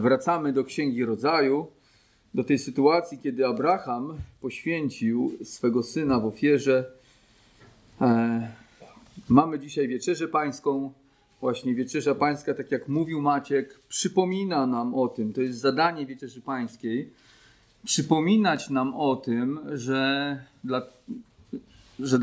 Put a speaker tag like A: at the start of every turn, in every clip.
A: Wracamy do Księgi Rodzaju, do tej sytuacji, kiedy Abraham poświęcił swego syna w ofierze. E, mamy dzisiaj wieczerzę pańską. Właśnie wieczerza pańska, tak jak mówił Maciek, przypomina nam o tym. To jest zadanie wieczerzy pańskiej. Przypominać nam o tym, że, dla, że,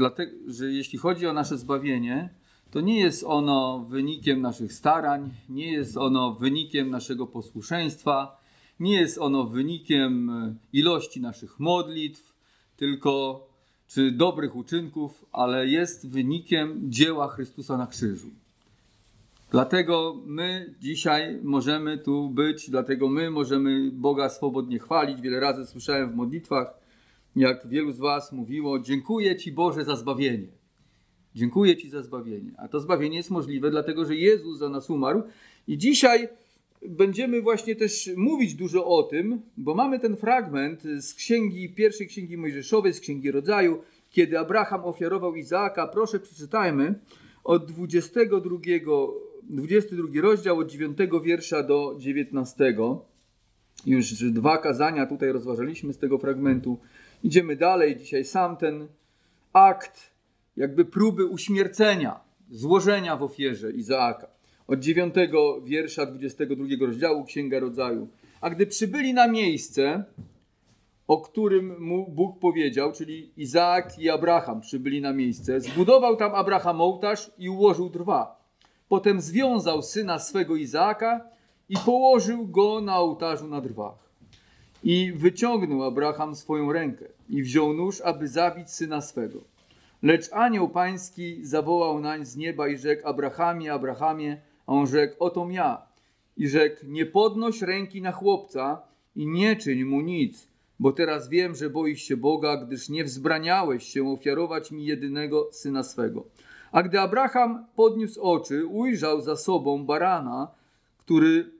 A: że jeśli chodzi o nasze zbawienie, to nie jest ono wynikiem naszych starań, nie jest ono wynikiem naszego posłuszeństwa, nie jest ono wynikiem e, ilości naszych modlitw, tylko czy dobrych uczynków, ale jest wynikiem dzieła Chrystusa na krzyżu. Dlatego my dzisiaj możemy tu być, dlatego my możemy Boga swobodnie chwalić. Wiele razy słyszałem w modlitwach, jak wielu z Was mówiło: Dziękuję Ci Boże za zbawienie. Dziękuję Ci za zbawienie. A to zbawienie jest możliwe, dlatego że Jezus za nas umarł. I dzisiaj będziemy właśnie też mówić dużo o tym, bo mamy ten fragment z księgi, pierwszej księgi Mojżeszowej, z księgi rodzaju, kiedy Abraham ofiarował Izaaka. Proszę, przeczytajmy od 22, 22 rozdział, od 9 wiersza do 19. Już dwa kazania tutaj rozważaliśmy z tego fragmentu. Idziemy dalej. Dzisiaj sam ten akt jakby próby uśmiercenia, złożenia w ofierze Izaaka. Od 9 wiersza 22 rozdziału Księga Rodzaju. A gdy przybyli na miejsce, o którym mu Bóg powiedział, czyli Izaak i Abraham przybyli na miejsce, zbudował tam Abraham ołtarz i ułożył drwa. Potem związał syna swego Izaaka i położył go na ołtarzu na drwach. I wyciągnął Abraham swoją rękę i wziął nóż, aby zabić syna swego. Lecz anioł pański zawołał nań z nieba i rzekł: Abrahamie, Abrahamie, a on rzekł: Oto ja. I rzekł: Nie podnoś ręki na chłopca i nie czyń mu nic, bo teraz wiem, że boisz się Boga, gdyż nie wzbraniałeś się ofiarować mi jedynego syna swego. A gdy Abraham podniósł oczy, ujrzał za sobą barana, który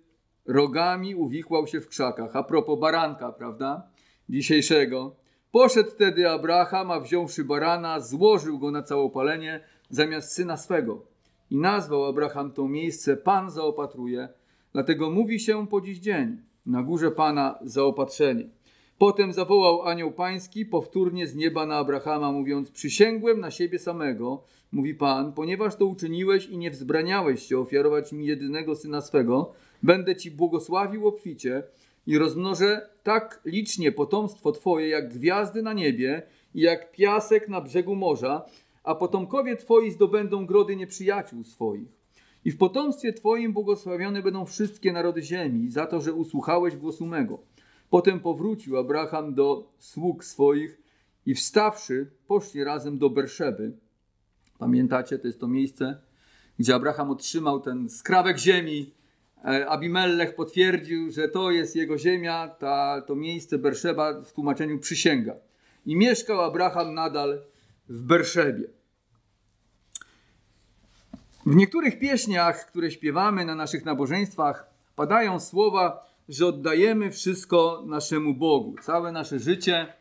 A: rogami uwikłał się w krzakach. A propos baranka, prawda? Dzisiejszego. Poszedł wtedy Abraham, a wziąwszy barana, złożył go na całopalenie zamiast syna swego. I nazwał Abraham to miejsce Pan zaopatruje, dlatego mówi się po dziś dzień, na górze Pana zaopatrzenie. Potem zawołał anioł pański powtórnie z nieba na Abrahama, mówiąc: Przysięgłem na siebie samego, mówi Pan, ponieważ to uczyniłeś i nie wzbraniałeś się ofiarować mi jedynego syna swego, będę ci błogosławił obficie i rozmnożę tak licznie potomstwo Twoje, jak gwiazdy na niebie i jak piasek na brzegu morza, a potomkowie Twoi zdobędą grody nieprzyjaciół swoich. I w potomstwie Twoim błogosławione będą wszystkie narody ziemi, za to, że usłuchałeś głosu mego. Potem powrócił Abraham do sług swoich i wstawszy, poszli razem do Berszeby. Pamiętacie, to jest to miejsce, gdzie Abraham otrzymał ten skrawek ziemi, Abimelech potwierdził, że to jest jego ziemia, ta, to miejsce Berszeba w tłumaczeniu przysięga. I mieszkał Abraham nadal w Berszebie. W niektórych pieśniach, które śpiewamy na naszych nabożeństwach, padają słowa, że oddajemy wszystko naszemu Bogu, całe nasze życie,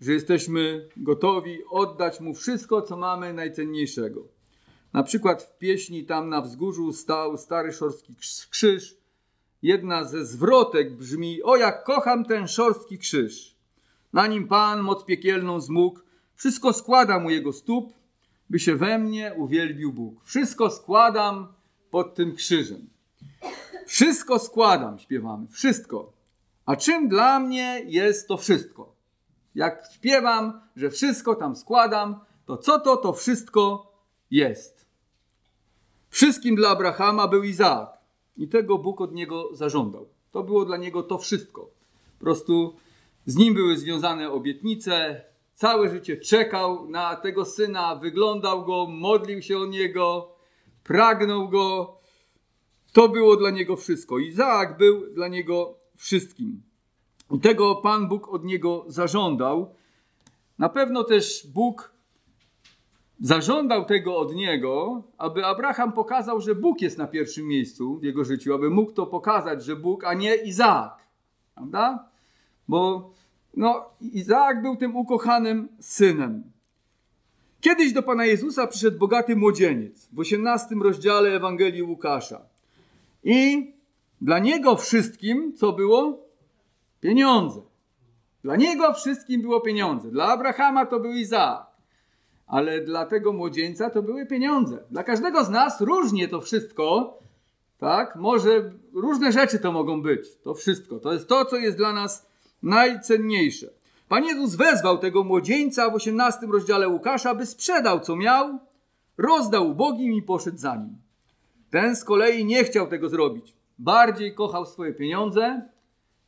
A: że jesteśmy gotowi oddać Mu wszystko, co mamy najcenniejszego. Na przykład w pieśni tam na wzgórzu stał stary szorstki krzyż. Jedna ze zwrotek brzmi: O, jak kocham ten szorstki krzyż. Na nim Pan moc piekielną zmógł, wszystko składam u jego stóp, by się we mnie uwielbił Bóg. Wszystko składam pod tym krzyżem. Wszystko składam, śpiewamy, wszystko. A czym dla mnie jest to wszystko? Jak śpiewam, że wszystko tam składam, to co to to wszystko jest? Wszystkim dla Abrahama był Izaak. I tego Bóg od niego zażądał. To było dla niego to wszystko. Po prostu z nim były związane obietnice. Całe życie czekał na tego syna, wyglądał go, modlił się o niego, pragnął go. To było dla niego wszystko. Izaak był dla niego wszystkim. I tego Pan Bóg od niego zażądał. Na pewno też Bóg zażądał tego od niego, aby Abraham pokazał, że Bóg jest na pierwszym miejscu w jego życiu, aby mógł to pokazać, że Bóg, a nie Izaak. Prawda? Bo no, Izaak był tym ukochanym synem. Kiedyś do Pana Jezusa przyszedł bogaty młodzieniec w 18 rozdziale Ewangelii Łukasza. I Dla niego wszystkim, co było? Pieniądze. Dla niego wszystkim było pieniądze. Dla Abrahama to był Izaak. Ale dla tego młodzieńca to były pieniądze. Dla każdego z nas różnie to wszystko, tak? Może różne rzeczy to mogą być. To wszystko. To jest to, co jest dla nas najcenniejsze. Pan Jezus wezwał tego młodzieńca w 18 rozdziale Łukasza, by sprzedał co miał, rozdał ubogim i poszedł za nim. Ten z kolei nie chciał tego zrobić. Bardziej kochał swoje pieniądze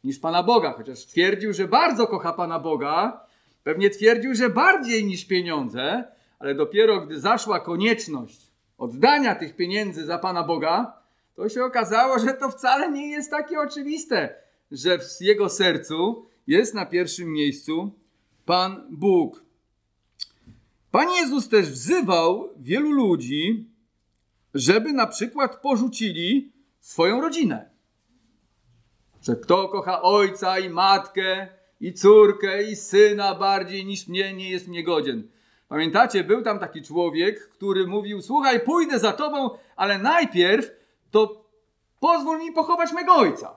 A: niż Pana Boga, chociaż twierdził, że bardzo kocha Pana Boga. Pewnie twierdził, że bardziej niż pieniądze, ale dopiero gdy zaszła konieczność oddania tych pieniędzy za Pana Boga, to się okazało, że to wcale nie jest takie oczywiste, że w jego sercu jest na pierwszym miejscu Pan Bóg. Pan Jezus też wzywał wielu ludzi, żeby na przykład porzucili swoją rodzinę. Że kto kocha ojca i matkę, i córkę, i syna bardziej niż mnie, nie jest mnie godzien. Pamiętacie, był tam taki człowiek, który mówił: Słuchaj, pójdę za tobą, ale najpierw to pozwól mi pochować mego ojca.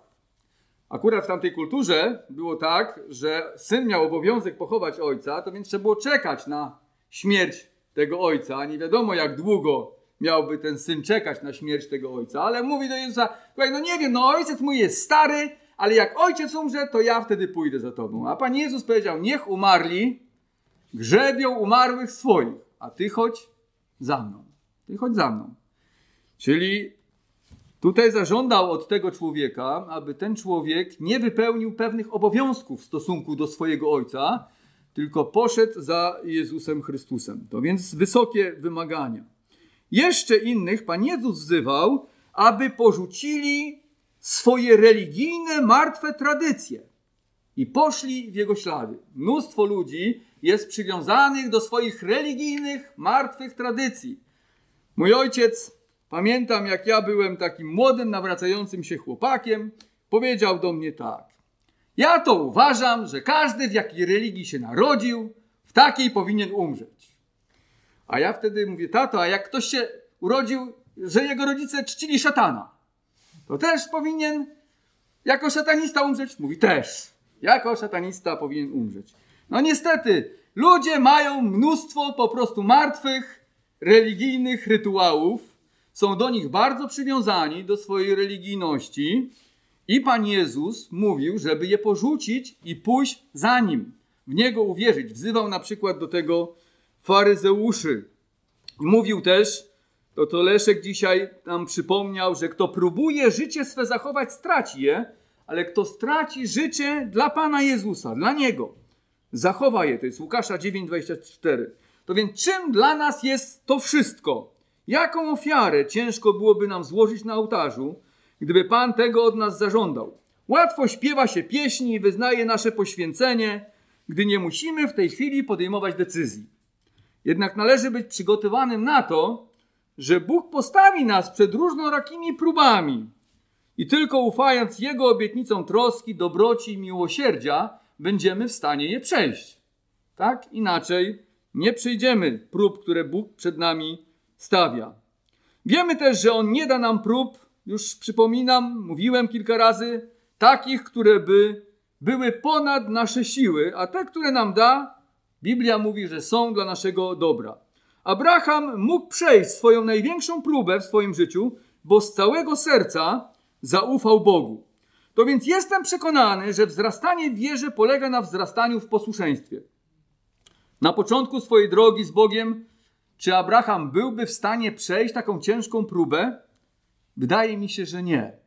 A: Akurat w tamtej kulturze było tak, że syn miał obowiązek pochować ojca, to więc trzeba było czekać na śmierć tego ojca. Nie wiadomo, jak długo miałby ten syn czekać na śmierć tego ojca, ale mówi do Jezusa, no nie wiem, no ojciec mój jest stary, ale jak ojciec umrze, to ja wtedy pójdę za tobą. A Pan Jezus powiedział, niech umarli grzebią umarłych swoich, a ty chodź za mną. Ty chodź za mną. Czyli tutaj zażądał od tego człowieka, aby ten człowiek nie wypełnił pewnych obowiązków w stosunku do swojego ojca, tylko poszedł za Jezusem Chrystusem. To więc wysokie wymagania. Jeszcze innych Pan Jezus wzywał, aby porzucili swoje religijne, martwe tradycje i poszli w jego ślady. Mnóstwo ludzi jest przywiązanych do swoich religijnych, martwych tradycji. Mój ojciec, pamiętam jak ja byłem takim młodym, nawracającym się chłopakiem, powiedział do mnie tak. Ja to uważam, że każdy w jakiej religii się narodził, w takiej powinien umrzeć. A ja wtedy mówię, tato, a jak ktoś się urodził, że jego rodzice czcili szatana, to też powinien jako szatanista umrzeć? Mówi też. Jako szatanista powinien umrzeć. No niestety, ludzie mają mnóstwo po prostu martwych, religijnych rytuałów. Są do nich bardzo przywiązani, do swojej religijności. I Pan Jezus mówił, żeby je porzucić i pójść za Nim. W Niego uwierzyć. Wzywał na przykład do tego faryzeuszy. Mówił też, to to Leszek dzisiaj nam przypomniał, że kto próbuje życie swe zachować, straci je, ale kto straci życie dla Pana Jezusa, dla Niego, zachowa je. To jest Łukasza 9,24. To więc czym dla nas jest to wszystko? Jaką ofiarę ciężko byłoby nam złożyć na ołtarzu, gdyby Pan tego od nas zażądał? Łatwo śpiewa się pieśni i wyznaje nasze poświęcenie, gdy nie musimy w tej chwili podejmować decyzji. Jednak należy być przygotowanym na to, że Bóg postawi nas przed różnorakimi próbami i tylko ufając Jego obietnicom troski, dobroci i miłosierdzia, będziemy w stanie je przejść. Tak? Inaczej nie przejdziemy prób, które Bóg przed nami stawia. Wiemy też, że On nie da nam prób, już przypominam, mówiłem kilka razy, takich, które by były ponad nasze siły, a te, które nam da, Biblia mówi, że są dla naszego dobra. Abraham mógł przejść swoją największą próbę w swoim życiu, bo z całego serca zaufał Bogu. To więc jestem przekonany, że wzrastanie w wierze polega na wzrastaniu w posłuszeństwie. Na początku swojej drogi z Bogiem, czy Abraham byłby w stanie przejść taką ciężką próbę? Wydaje mi się, że nie.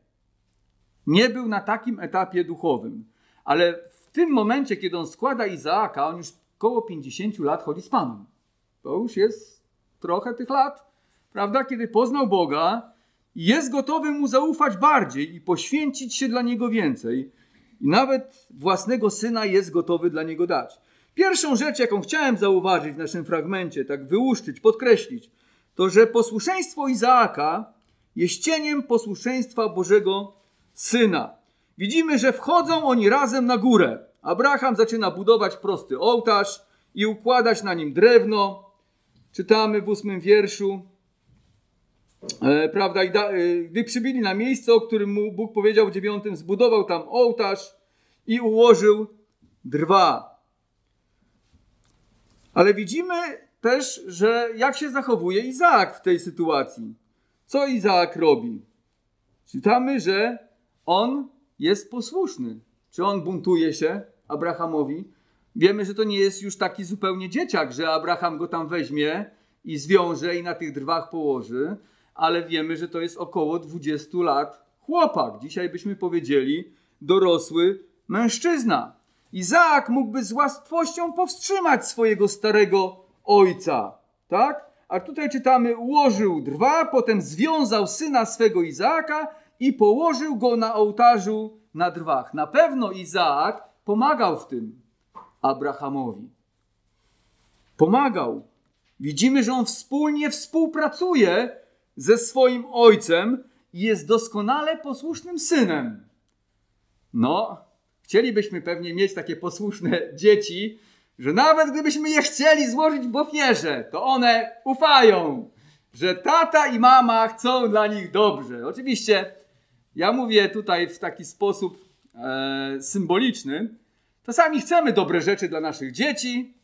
A: Nie był na takim etapie duchowym. Ale w tym momencie, kiedy on składa Izaaka, on już około 50 lat chodzi z Panem. To już jest trochę tych lat, prawda? Kiedy poznał Boga, jest gotowy mu zaufać bardziej i poświęcić się dla niego więcej. I nawet własnego syna jest gotowy dla niego dać. Pierwszą rzecz, jaką chciałem zauważyć w naszym fragmencie, tak wyłuszczyć, podkreślić, to że posłuszeństwo Izaaka jest cieniem posłuszeństwa Bożego Syna. Widzimy, że wchodzą oni razem na górę. Abraham zaczyna budować prosty ołtarz i układać na nim drewno. Czytamy w ósmym wierszu. e, prawda, i da, e, gdy przybyli na miejsce, o którym mu Bóg powiedział w dziewiątym, zbudował tam ołtarz i ułożył drwa. Ale widzimy też, że jak się zachowuje Izaak w tej sytuacji. Co Izaak robi? Czytamy, że on jest posłuszny. Czy on buntuje się Abrahamowi? Wiemy, że to nie jest już taki zupełnie dzieciak, że Abraham go tam weźmie i zwiąże i na tych drwach położy, ale wiemy, że to jest około 20 lat chłopak. Dzisiaj byśmy powiedzieli dorosły mężczyzna. Izaak mógłby z łatwością powstrzymać swojego starego ojca, tak? A tutaj czytamy, ułożył drwa, potem związał syna swego Izaaka i położył go na ołtarzu na drwach. Na pewno Izaak pomagał w tym Abrahamowi. Pomagał. Widzimy, że on wspólnie współpracuje ze swoim ojcem i jest doskonale posłusznym synem. No, chcielibyśmy pewnie mieć takie posłuszne dzieci, że nawet gdybyśmy je chcieli złożyć w ofierze, to one ufają, że tata i mama chcą dla nich dobrze. Oczywiście ja mówię tutaj w taki sposób e, symboliczny. Czasami chcemy dobre rzeczy dla naszych dzieci,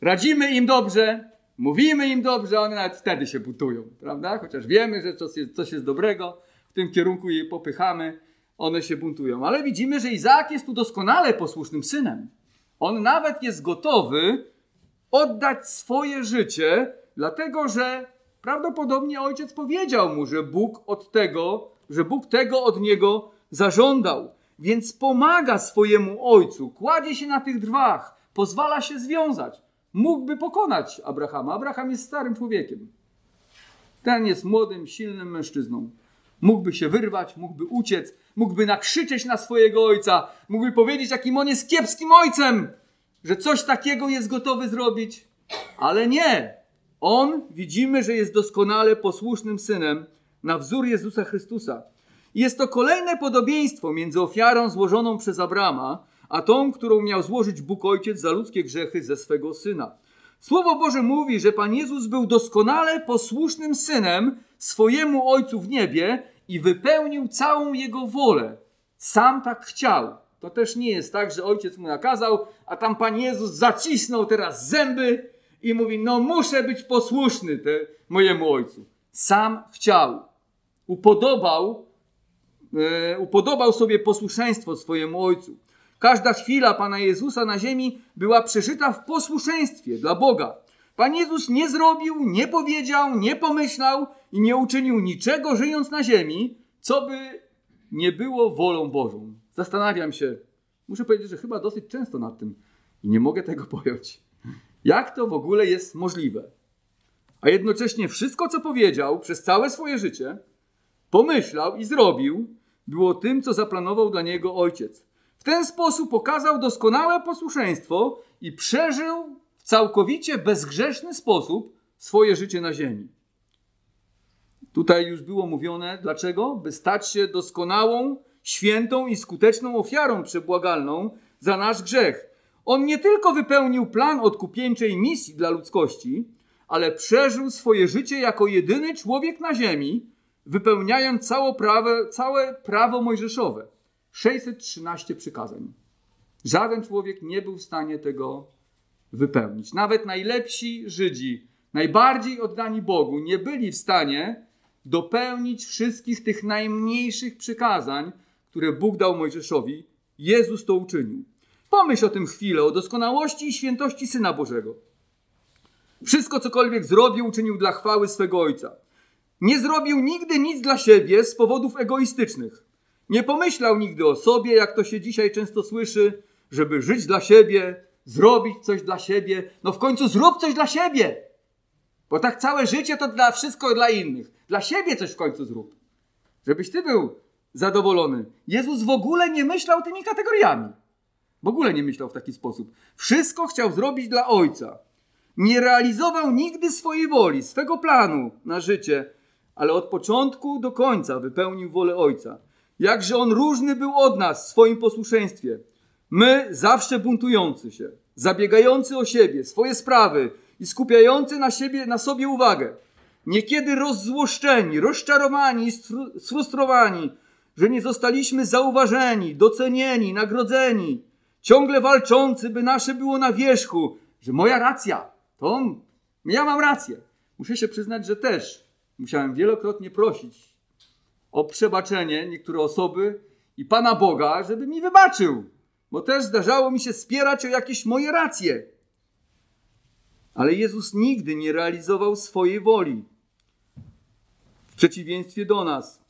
A: radzimy im dobrze, mówimy im dobrze, one nawet wtedy się butują, prawda? Chociaż wiemy, że coś jest, coś jest dobrego, w tym kierunku je popychamy, one się buntują. Ale widzimy, że Izaak jest tu doskonale posłusznym synem. On nawet jest gotowy oddać swoje życie, dlatego że prawdopodobnie ojciec powiedział mu, że Bóg od tego, że Bóg tego od niego zażądał. Więc pomaga swojemu ojcu, kładzie się na tych drwach, pozwala się związać. Mógłby pokonać Abrahama. Abraham jest starym człowiekiem. Ten jest młodym, silnym mężczyzną. Mógłby się wyrwać, mógłby uciec, mógłby nakrzyczeć na swojego ojca, mógłby powiedzieć, jakim on jest kiepskim ojcem, że coś takiego jest gotowy zrobić. Ale nie. On widzimy, że jest doskonale posłusznym synem na wzór Jezusa Chrystusa. Jest to kolejne podobieństwo między ofiarą złożoną przez Abrama, a tą, którą miał złożyć Bóg Ojciec za ludzkie grzechy ze swego syna. Słowo Boże mówi, że Pan Jezus był doskonale posłusznym synem swojemu Ojcu w niebie i wypełnił całą jego wolę. Sam tak chciał. To też nie jest tak, że ojciec mu nakazał, a tam Pan Jezus zacisnął teraz zęby i mówi: No, muszę być posłuszny te, mojemu ojcu. Sam chciał. Upodobał, upodobał sobie posłuszeństwo swojemu ojcu. Każda chwila Pana Jezusa na ziemi była przeżyta w posłuszeństwie dla Boga. Pan Jezus nie zrobił, nie powiedział, nie pomyślał i nie uczynił niczego żyjąc na ziemi, co by nie było wolą Bożą. Zastanawiam się, muszę powiedzieć, że chyba dosyć często nad tym i nie mogę tego pojąć. Jak to w ogóle jest możliwe? A jednocześnie wszystko, co powiedział przez całe swoje życie, pomyślał i zrobił, było tym, co zaplanował dla niego ojciec. W ten sposób pokazał doskonałe posłuszeństwo i przeżył w całkowicie bezgrzeszny sposób swoje życie na ziemi. Tutaj już było mówione, dlaczego? By stać się doskonałą, świętą i skuteczną ofiarą przebłagalną za nasz grzech. On nie tylko wypełnił plan odkupieńczej misji dla ludzkości, ale przeżył swoje życie jako jedyny człowiek na ziemi, wypełniając całe prawo, całe prawo mojżeszowe. 613 przykazań. Żaden człowiek nie był w stanie tego wypełnić. Nawet najlepsi Żydzi, najbardziej oddani Bogu, nie byli w stanie dopełnić wszystkich tych najmniejszych przykazań, które Bóg dał Mojżeszowi. Jezus to uczynił. Pomyśl o tym chwilę, o doskonałości i świętości Syna Bożego. Wszystko, cokolwiek zrobił, uczynił dla chwały swego Ojca. Nie zrobił nigdy nic dla siebie z powodów egoistycznych. Nie pomyślał nigdy o sobie, jak to się dzisiaj często słyszy, żeby żyć dla siebie, zrobić coś dla siebie. No w końcu zrób coś dla siebie. Bo tak całe życie to dla wszystko dla innych. Dla siebie coś w końcu zrób. Żebyś ty był zadowolony. Jezus w ogóle nie myślał tymi kategoriami. W ogóle nie myślał w taki sposób. Wszystko chciał zrobić dla Ojca. Nie realizował nigdy swojej woli, swego planu na życie, ale od początku do końca wypełnił wolę Ojca. Jakże on różny był od nas w swoim posłuszeństwie. My zawsze buntujący się, zabiegający o siebie, swoje sprawy i skupiający na, siebie, na sobie uwagę. niekiedy rozzłoszczeni, rozczarowani, sfrustrowani, że nie zostaliśmy zauważeni, docenieni, nagrodzeni, ciągle walczący, by nasze było na wierzchu, że moja racja, to ja mam rację. Muszę się przyznać, że też musiałem wielokrotnie prosić o przebaczenie niektóre osoby i Pana Boga, żeby mi wybaczył, bo też zdarzało mi się spierać o jakieś moje racje. Ale Jezus nigdy nie realizował swojej woli. W przeciwieństwie do nas.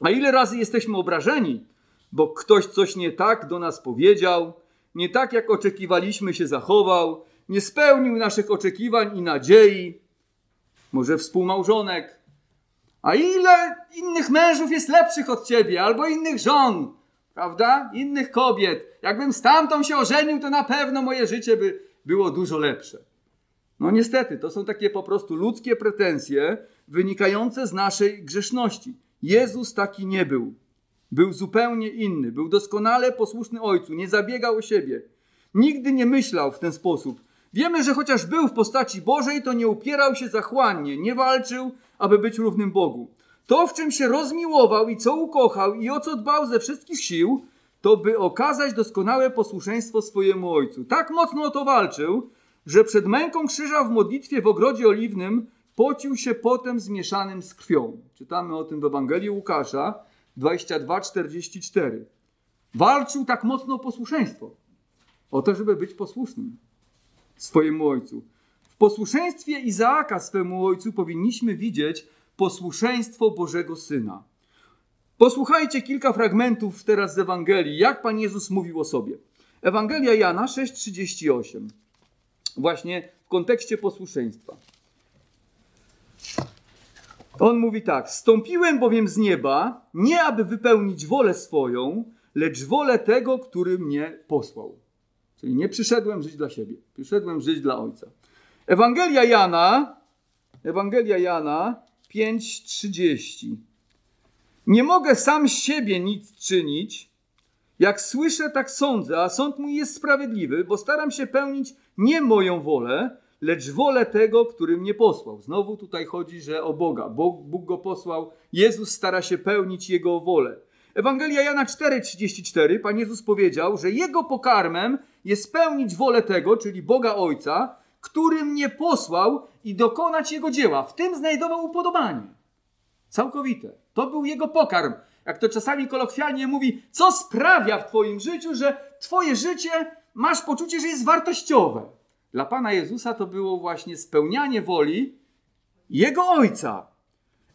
A: A ile razy jesteśmy obrażeni, bo ktoś coś nie tak do nas powiedział, nie tak jak oczekiwaliśmy się zachował, nie spełnił naszych oczekiwań i nadziei, może współmałżonek. A ile innych mężów jest lepszych od ciebie, albo innych żon, prawda? Innych kobiet. Jakbym z tamtą się ożenił, to na pewno moje życie by było dużo lepsze. No niestety, to są takie po prostu ludzkie pretensje wynikające z naszej grzeszności. Jezus taki nie był. Był zupełnie inny, był doskonale posłuszny Ojcu, nie zabiegał o siebie. Nigdy nie myślał w ten sposób. Wiemy, że chociaż był w postaci Bożej, to nie upierał się zachłannie, nie walczył, aby być równym Bogu. To, w czym się rozmiłował i co ukochał i o co dbał ze wszystkich sił, to by okazać doskonałe posłuszeństwo swojemu Ojcu. Tak mocno o to walczył, że przed męką krzyża w modlitwie w ogrodzie oliwnym pocił się potem zmieszanym z krwią. Czytamy o tym w Ewangelii Łukasza 22:44. Walczył tak mocno o posłuszeństwo. O to, żeby być posłusznym swojemu ojcu. W posłuszeństwie Izaaka swemu ojcu powinniśmy widzieć posłuszeństwo Bożego Syna. Posłuchajcie kilka fragmentów teraz z Ewangelii, jak Pan Jezus mówił o sobie. Ewangelia Jana 6:38. Właśnie w kontekście posłuszeństwa. On mówi tak: Stąpiłem bowiem z nieba, nie aby wypełnić wolę swoją, lecz wolę tego, który mnie posłał. Czyli nie przyszedłem żyć dla siebie, przyszedłem żyć dla Ojca. Ewangelia Jana, Ewangelia Jana 5:30. Nie mogę sam siebie nic czynić. Jak słyszę, tak sądzę, a sąd mój jest sprawiedliwy, bo staram się pełnić nie moją wolę, lecz wolę tego, który mnie posłał. Znowu tutaj chodzi, że o Boga. Bóg, Bóg go posłał, Jezus stara się pełnić Jego wolę. Ewangelia Jana 4,34 Pan Jezus powiedział, że Jego pokarmem jest spełnić wolę tego, czyli Boga Ojca, który mnie posłał i dokonać Jego dzieła. W tym znajdował upodobanie. Całkowite. To był Jego pokarm. Jak to czasami kolokwialnie mówi, co sprawia w Twoim życiu, że Twoje życie masz poczucie, że jest wartościowe. Dla Pana Jezusa to było właśnie spełnianie woli Jego Ojca.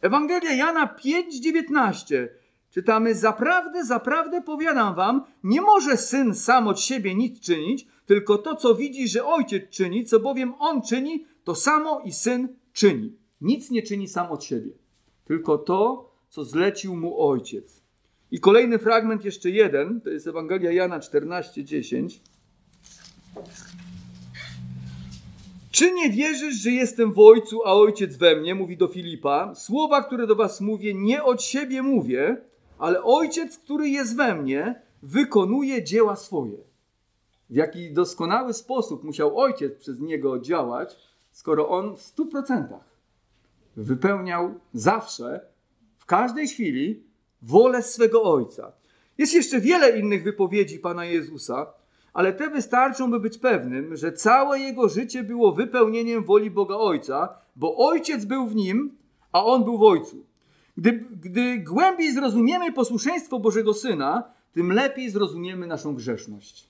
A: Ewangelia Jana 5,19 czytamy: Zaprawdę, zaprawdę powiadam wam, nie może syn sam od siebie nic czynić, tylko to, co widzi, że ojciec czyni, co bowiem on czyni, to samo i syn czyni. Nic nie czyni sam od siebie, tylko to, co zlecił mu ojciec. I kolejny fragment, jeszcze jeden, to jest Ewangelia Jana 14:10. Czy nie wierzysz, że jestem w Ojcu, a Ojciec we mnie? Mówi do Filipa. Słowa, które do was mówię, nie od siebie mówię, ale Ojciec, który jest we mnie, wykonuje dzieła swoje. W jaki doskonały sposób musiał Ojciec przez niego działać, skoro on w stu procentach wypełniał zawsze, w każdej chwili, wolę swego Ojca. Jest jeszcze wiele innych wypowiedzi Pana Jezusa, ale te wystarczą, by być pewnym, że całe jego życie było wypełnieniem woli Boga Ojca, bo Ojciec był w nim, a On był w Ojcu. Gdy, gdy głębiej zrozumiemy posłuszeństwo Bożego Syna, tym lepiej zrozumiemy naszą grzeszność.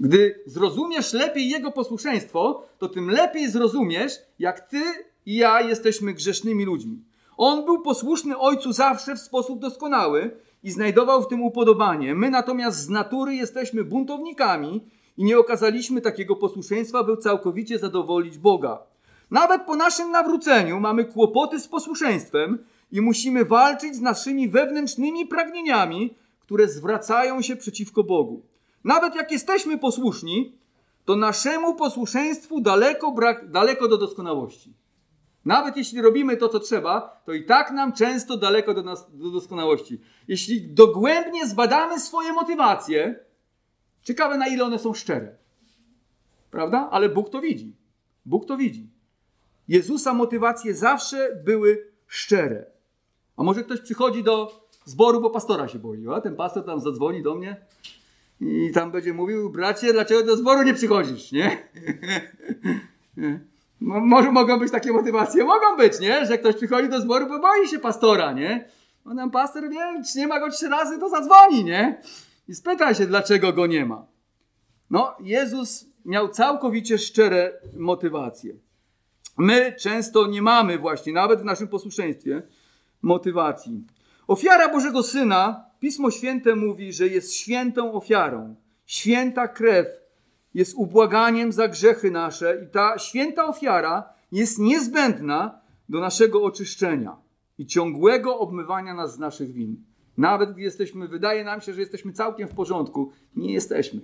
A: Gdy zrozumiesz lepiej Jego posłuszeństwo, to tym lepiej zrozumiesz, jak Ty i ja jesteśmy grzesznymi ludźmi. On był posłuszny Ojcu zawsze w sposób doskonały i znajdował w tym upodobanie. My natomiast z natury jesteśmy buntownikami i nie okazaliśmy takiego posłuszeństwa, by całkowicie zadowolić Boga. Nawet po naszym nawróceniu mamy kłopoty z posłuszeństwem i musimy walczyć z naszymi wewnętrznymi pragnieniami, które zwracają się przeciwko Bogu. Nawet jak jesteśmy posłuszni, to naszemu posłuszeństwu daleko, brak, daleko do doskonałości. Nawet jeśli robimy to, co trzeba, to i tak nam często daleko do, nas, do doskonałości. Jeśli dogłębnie zbadamy swoje motywacje, ciekawe na ile one są szczere. Prawda? Ale Bóg to widzi. Bóg to widzi. Jezusa motywacje zawsze były szczere. A może ktoś przychodzi do zboru, bo pastora się boi, a ten pastor tam zadzwoni do mnie i tam będzie mówił, bracie, dlaczego do zboru nie przychodzisz, nie? Może mogą być takie motywacje, mogą być, nie? Że ktoś przychodzi do zboru, bo boi się pastora, nie? On nam pastor wie, czy nie ma go trzy razy, to zadzwoni, nie? I spyta się, dlaczego go nie ma. No, Jezus miał całkowicie szczere motywacje. My często nie mamy właśnie, nawet w naszym posłuszeństwie, motywacji. Ofiara Bożego Syna, Pismo Święte mówi, że jest świętą ofiarą. Święta krew jest ubłaganiem za grzechy nasze i ta święta ofiara jest niezbędna do naszego oczyszczenia i ciągłego obmywania nas z naszych win. Nawet gdy jesteśmy, wydaje nam się, że jesteśmy całkiem w porządku, nie jesteśmy.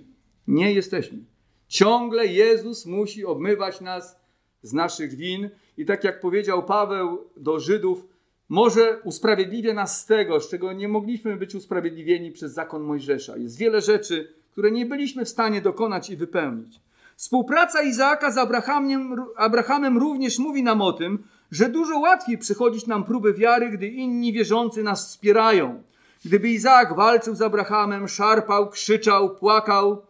A: Nie jesteśmy. Ciągle Jezus musi obmywać nas z naszych win i tak jak powiedział Paweł do Żydów, może usprawiedliwia nas z tego, z czego nie mogliśmy być usprawiedliwieni przez zakon Mojżesza. Jest wiele rzeczy, które nie byliśmy w stanie dokonać i wypełnić. Współpraca Izaaka z Abrahamem, Abrahamem również mówi nam o tym, że dużo łatwiej przychodzić nam próby wiary, gdy inni wierzący nas wspierają. Gdyby Izaak walczył z Abrahamem, szarpał, krzyczał, płakał,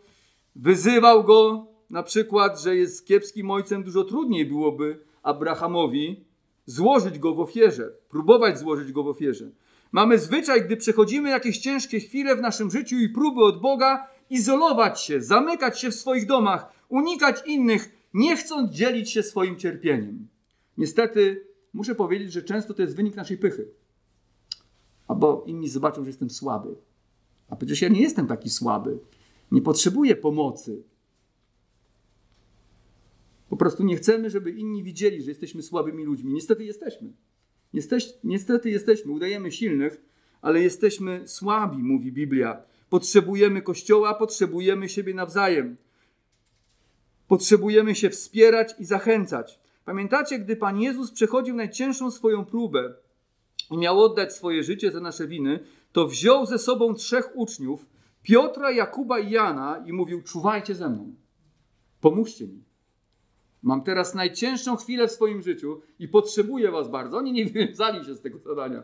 A: wyzywał go, na przykład, że jest kiepskim ojcem, dużo trudniej byłoby Abrahamowi złożyć go w ofierze, próbować złożyć go w ofierze. Mamy zwyczaj, gdy przechodzimy jakieś ciężkie chwile w naszym życiu i próby od Boga, izolować się, zamykać się w swoich domach, unikać innych, nie chcąc dzielić się swoim cierpieniem. Niestety, muszę powiedzieć, że często to jest wynik naszej pychy. Albo inni zobaczą, że jestem słaby. A przecież ja nie jestem taki słaby. Nie potrzebuję pomocy. Po prostu nie chcemy, żeby inni widzieli, że jesteśmy słabymi ludźmi. Niestety jesteśmy. Niestety jesteśmy. Udajemy silnych, ale jesteśmy słabi, mówi Biblia. Potrzebujemy Kościoła, potrzebujemy siebie nawzajem. Potrzebujemy się wspierać i zachęcać. Pamiętacie, gdy Pan Jezus przechodził najcięższą swoją próbę i miał oddać swoje życie za nasze winy, to wziął ze sobą trzech uczniów, Piotra, Jakuba i Jana i mówił: Czuwajcie ze mną, pomóżcie mi. Mam teraz najcięższą chwilę w swoim życiu i potrzebuję was bardzo. Oni nie wywiązali się z tego zadania.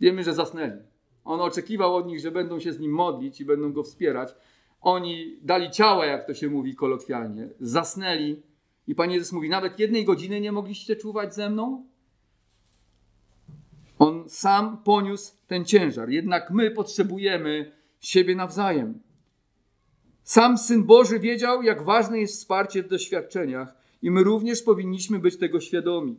A: Wiemy, że zasnęli. On oczekiwał od nich, że będą się z nim modlić i będą go wspierać. Oni dali ciała, jak to się mówi kolokwialnie, zasnęli. I Pan Jezus mówi: Nawet jednej godziny nie mogliście czuwać ze mną? On sam poniósł ten ciężar. Jednak my potrzebujemy siebie nawzajem. Sam Syn Boży wiedział, jak ważne jest wsparcie w doświadczeniach, i my również powinniśmy być tego świadomi.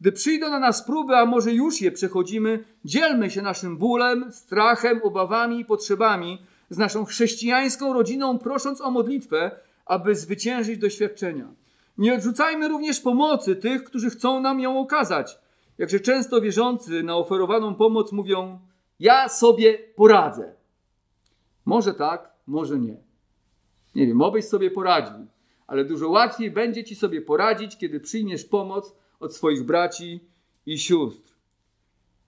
A: Gdy przyjdą na nas próby, a może już je przechodzimy, dzielmy się naszym bólem, strachem, obawami i potrzebami z naszą chrześcijańską rodziną, prosząc o modlitwę, aby zwyciężyć doświadczenia. Nie odrzucajmy również pomocy tych, którzy chcą nam ją okazać. Jakże często wierzący na oferowaną pomoc mówią: Ja sobie poradzę. Może tak, może nie. Nie wiem, obyś sobie poradził, ale dużo łatwiej będzie ci sobie poradzić, kiedy przyjmiesz pomoc od swoich braci i sióstr.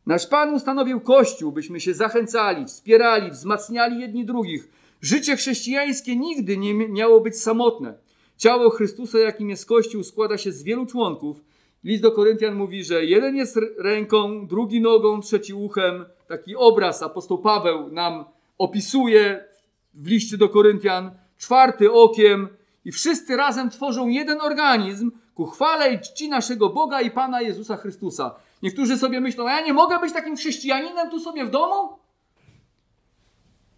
A: Nasz Pan ustanowił Kościół, byśmy się zachęcali, wspierali, wzmacniali jedni drugich. Życie chrześcijańskie nigdy nie miało być samotne. Ciało Chrystusa, jakim jest Kościół, składa się z wielu członków. List do Koryntian mówi, że jeden jest ręką, drugi nogą, trzeci uchem. Taki obraz apostoł Paweł nam opisuje w liście do Koryntian. Czwarty okiem, i wszyscy razem tworzą jeden organizm ku chwale i czci naszego Boga i Pana Jezusa Chrystusa. Niektórzy sobie myślą, a ja nie mogę być takim chrześcijaninem tu sobie w domu?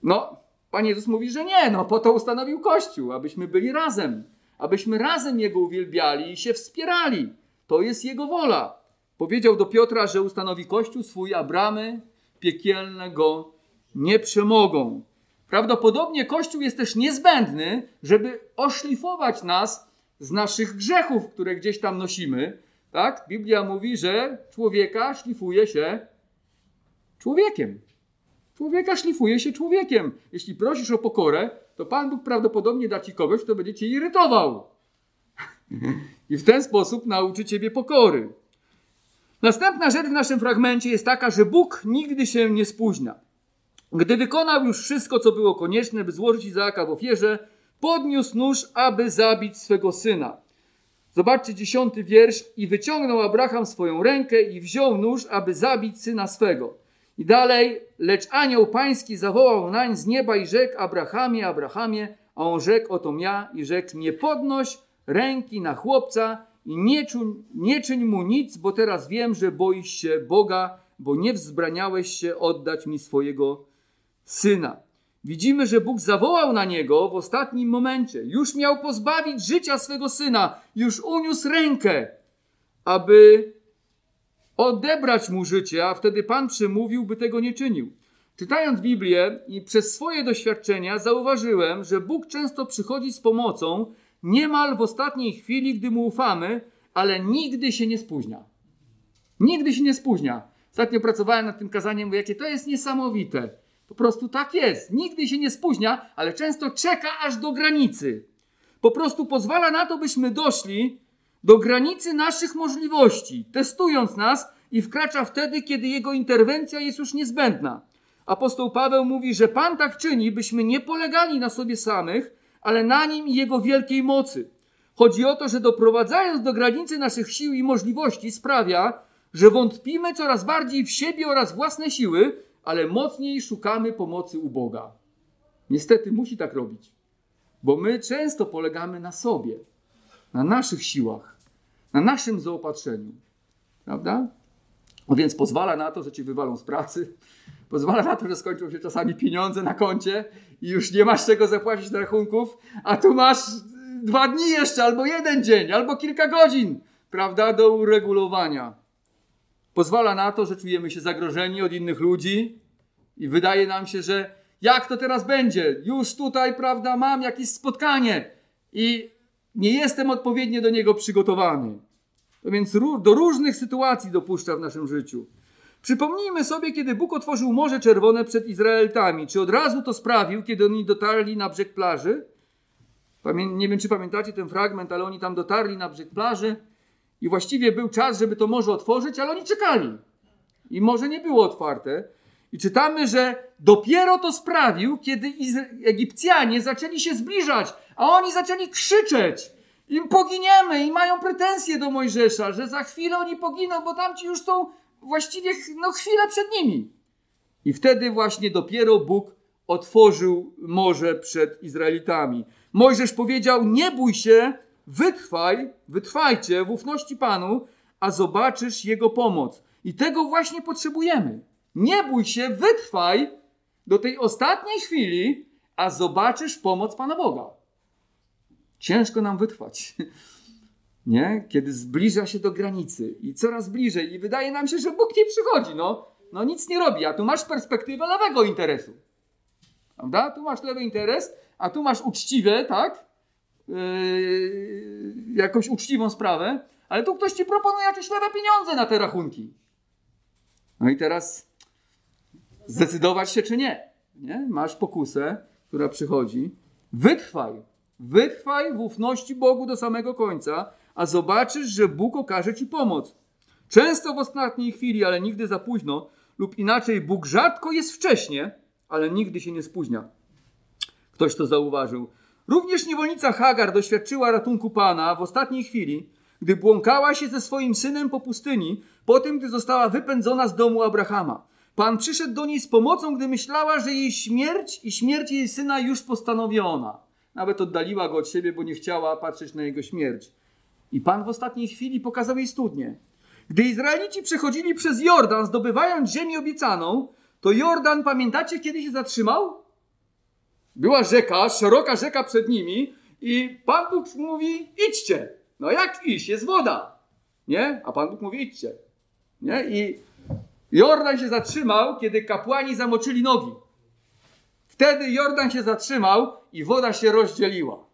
A: No, Pan Jezus mówi, że nie, no po to ustanowił Kościół, abyśmy byli razem, abyśmy razem Jego uwielbiali i się wspierali. To jest Jego wola. Powiedział do Piotra, że ustanowi Kościół swój, a bramy piekielne go nie przemogą. Prawdopodobnie Kościół jest też niezbędny, żeby oszlifować nas z naszych grzechów, które gdzieś tam nosimy. Tak? Biblia mówi, że człowieka szlifuje się człowiekiem. Człowieka szlifuje się człowiekiem. Jeśli prosisz o pokorę, to Pan Bóg prawdopodobnie da ci kogoś, kto będzie cię irytował. I w ten sposób nauczy ciebie pokory. Następna rzecz w naszym fragmencie jest taka, że Bóg nigdy się nie spóźnia. Gdy wykonał już wszystko, co było konieczne, by złożyć Izaaka w ofierze, podniósł nóż, aby zabić swego syna. Zobaczcie dziesiąty wiersz. I wyciągnął Abraham swoją rękę i wziął nóż, aby zabić syna swego. I dalej, lecz anioł pański zawołał nań z nieba i rzekł Abrahamie, Abrahamie, a on rzekł, oto ja i rzekł, nie podnoś ręki na chłopca i nie, nie czyń mu nic, bo teraz wiem, że boisz się Boga, bo nie wzbraniałeś się oddać mi swojego syna. Widzimy, że Bóg zawołał na niego w ostatnim momencie. Już miał pozbawić życia swego syna, już uniósł rękę, aby odebrać mu życie, a wtedy Pan przemówił, by tego nie czynił. Czytając Biblię i przez swoje doświadczenia zauważyłem, że Bóg często przychodzi z pomocą niemal w ostatniej chwili, gdy mu ufamy, ale nigdy się nie spóźnia. Nigdy się nie spóźnia. Ostatnio pracowałem nad tym kazaniem, mówię, jakie to jest niesamowite. Po prostu tak jest. Nigdy się nie spóźnia, ale często czeka aż do granicy. Po prostu pozwala na to, byśmy doszli do granicy naszych możliwości, testując nas i wkracza wtedy, kiedy jego interwencja jest już niezbędna. Apostoł Paweł mówi, że Pan tak czyni, byśmy nie polegali na sobie samych, ale na nim i jego wielkiej mocy. Chodzi o to, że doprowadzając do granicy naszych sił i możliwości sprawia, że wątpimy coraz bardziej w siebie oraz własne siły, ale mocniej szukamy pomocy u Boga. Niestety musi tak robić, bo my często polegamy na sobie, na naszych siłach, na naszym zaopatrzeniu. Prawda? No więc pozwala na to, że ci wywalą z pracy, pozwala na to, że skończą się czasami pieniądze na koncie i już nie masz czego zapłacić rachunków, a tu masz dwa dni jeszcze, albo jeden dzień, albo kilka godzin, prawda, do uregulowania. Pozwala na to, że czujemy się zagrożeni od innych ludzi i wydaje nam się, że jak to teraz będzie? Już tutaj, prawda, mam jakieś spotkanie i nie jestem odpowiednio do niego przygotowany. To więc do różnych sytuacji dopuszcza w naszym życiu. Przypomnijmy sobie, kiedy Bóg otworzył Morze Czerwone przed Izraelitami. Czy od razu to sprawił, kiedy oni dotarli na brzeg plaży? Nie wiem, czy pamiętacie ten fragment, ale oni tam dotarli na brzeg plaży i właściwie był czas, żeby to morze otworzyć, ale oni czekali. I morze nie było otwarte. I czytamy, że dopiero to sprawił, kiedy Egipcjanie zaczęli się zbliżać, a oni zaczęli krzyczeć. Im poginiemy i mają pretensje do Mojżesza, że za chwilę oni poginą, bo tamci już są właściwie no, chwilę przed nimi. I wtedy właśnie dopiero Bóg otworzył morze przed Izraelitami. Mojżesz powiedział: Nie bój się, wytrwaj, wytrwajcie w ufności Panu, a zobaczysz Jego pomoc. I tego właśnie potrzebujemy. Nie bój się, wytrwaj do tej ostatniej chwili, a zobaczysz pomoc Pana Boga. Ciężko nam wytrwać. Nie? Kiedy zbliża się do granicy i coraz bliżej, i wydaje nam się, że Bóg nie przychodzi. No, no nic nie robi, a tu masz perspektywę lewego interesu. Prawda? Tu masz lewy interes, a tu masz uczciwe, tak? Yy, jakąś uczciwą sprawę, ale tu ktoś ci proponuje jakieś lewe pieniądze na te rachunki. No i teraz zdecydować się czy nie. nie? Masz pokusę, która przychodzi. Wytrwaj. Wytrwaj w ufności Bogu do samego końca, a zobaczysz, że Bóg okaże ci pomoc. Często w ostatniej chwili, ale nigdy za późno, lub inaczej, Bóg rzadko jest wcześnie, ale nigdy się nie spóźnia. Ktoś to zauważył. Również niewolnica Hagar doświadczyła ratunku Pana w ostatniej chwili, gdy błąkała się ze swoim synem po pustyni, po tym, gdy została wypędzona z domu Abrahama. Pan przyszedł do niej z pomocą, gdy myślała, że jej śmierć i śmierć jej syna już postanowiona. Nawet oddaliła go od siebie, bo nie chciała patrzeć na jego śmierć. I Pan w ostatniej chwili pokazał jej studnię. Gdy Izraelici przechodzili przez Jordan, zdobywając ziemię obiecaną, to Jordan, pamiętacie, kiedy się zatrzymał? Była rzeka, szeroka rzeka przed nimi i Pan Bóg mówi, idźcie. No jak iść? Jest woda. Nie? A Pan Bóg mówi, idźcie. Nie? I Jordan się zatrzymał, kiedy kapłani zamoczyli nogi. Wtedy Jordan się zatrzymał i woda się rozdzieliła.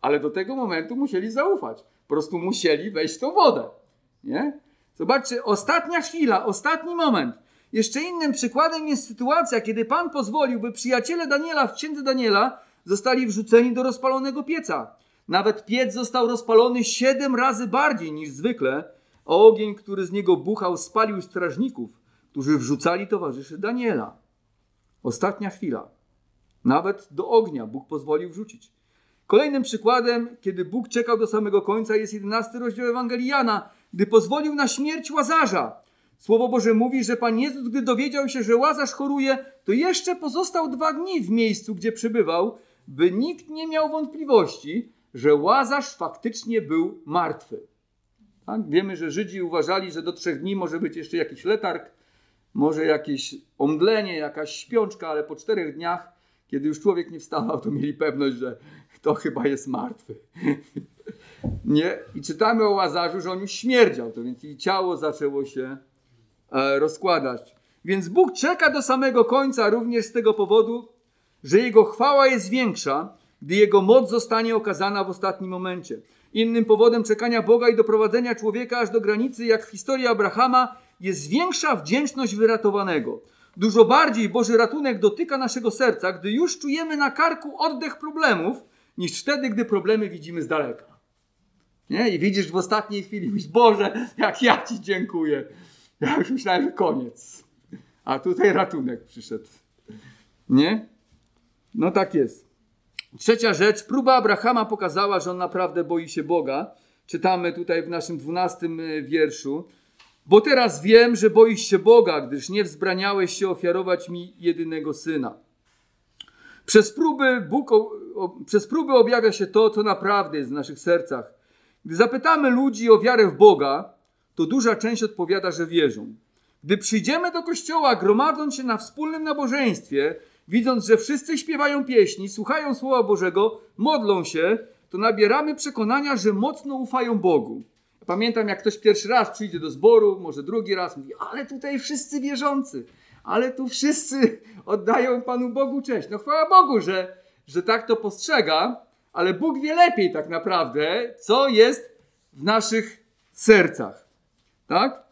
A: Ale do tego momentu musieli zaufać. Po prostu musieli wejść w tą wodę. Nie? Zobaczcie, ostatnia chwila, ostatni moment. Jeszcze innym przykładem jest sytuacja, kiedy Pan pozwolił, by przyjaciele Daniela w księdze Daniela zostali wrzuceni do rozpalonego pieca. Nawet piec został rozpalony siedem razy bardziej niż zwykle, a ogień, który z niego buchał, spalił strażników, którzy wrzucali towarzyszy Daniela. Ostatnia chwila. Nawet do ognia Bóg pozwolił wrzucić. Kolejnym przykładem, kiedy Bóg czekał do samego końca, jest 11 rozdział Ewangelii Jana, gdy pozwolił na śmierć Łazarza. Słowo Boże mówi, że Pan Jezus, gdy dowiedział się, że Łazarz choruje, to jeszcze pozostał dwa dni w miejscu, gdzie przebywał, by nikt nie miał wątpliwości, że Łazarz faktycznie był martwy. Tak? Wiemy, że Żydzi uważali, że do trzech dni może być jeszcze jakiś letarg, może jakieś omdlenie, jakaś śpiączka, ale po czterech dniach, kiedy już człowiek nie wstawał, to mieli pewność, że to chyba jest martwy. nie? I czytamy o Łazarzu, że on już śmierdział, to więc i ciało zaczęło się rozkładać. Więc Bóg czeka do samego końca również z tego powodu, że Jego chwała jest większa, gdy Jego moc zostanie okazana w ostatnim momencie. Innym powodem czekania Boga i doprowadzenia człowieka aż do granicy, jak w historii Abrahama, jest większa wdzięczność wyratowanego. Dużo bardziej Boży ratunek dotyka naszego serca, gdy już czujemy na karku oddech problemów, niż wtedy, gdy problemy widzimy z daleka. Nie? I widzisz w ostatniej chwili, mówisz, Boże, jak ja Ci dziękuję. Ja już myślałem, że koniec. A tutaj ratunek przyszedł. Nie? No tak jest. Trzecia rzecz, próba Abrahama pokazała, że on naprawdę boi się Boga. Czytamy tutaj w naszym dwunastym e, wierszu. Bo teraz wiem, że boisz się Boga, gdyż nie wzbraniałeś się ofiarować mi jedynego syna. Przez próby, Bóg, o, o, przez próby objawia się to, co naprawdę jest w naszych sercach. Gdy zapytamy ludzi o wiarę w Boga, to duża część odpowiada, że wierzą. Gdy przyjdziemy do kościoła, gromadząc się na wspólnym nabożeństwie, widząc, że wszyscy śpiewają pieśni, słuchają Słowa Bożego, modlą się, to nabieramy przekonania, że mocno ufają Bogu. Pamiętam, jak ktoś pierwszy raz przyjdzie do zboru, może drugi raz, mówi, ale tutaj wszyscy wierzący, ale tu wszyscy oddają Panu Bogu cześć. No chwała Bogu, że, że tak to postrzega, ale Bóg wie lepiej tak naprawdę, co jest w naszych sercach. Tak?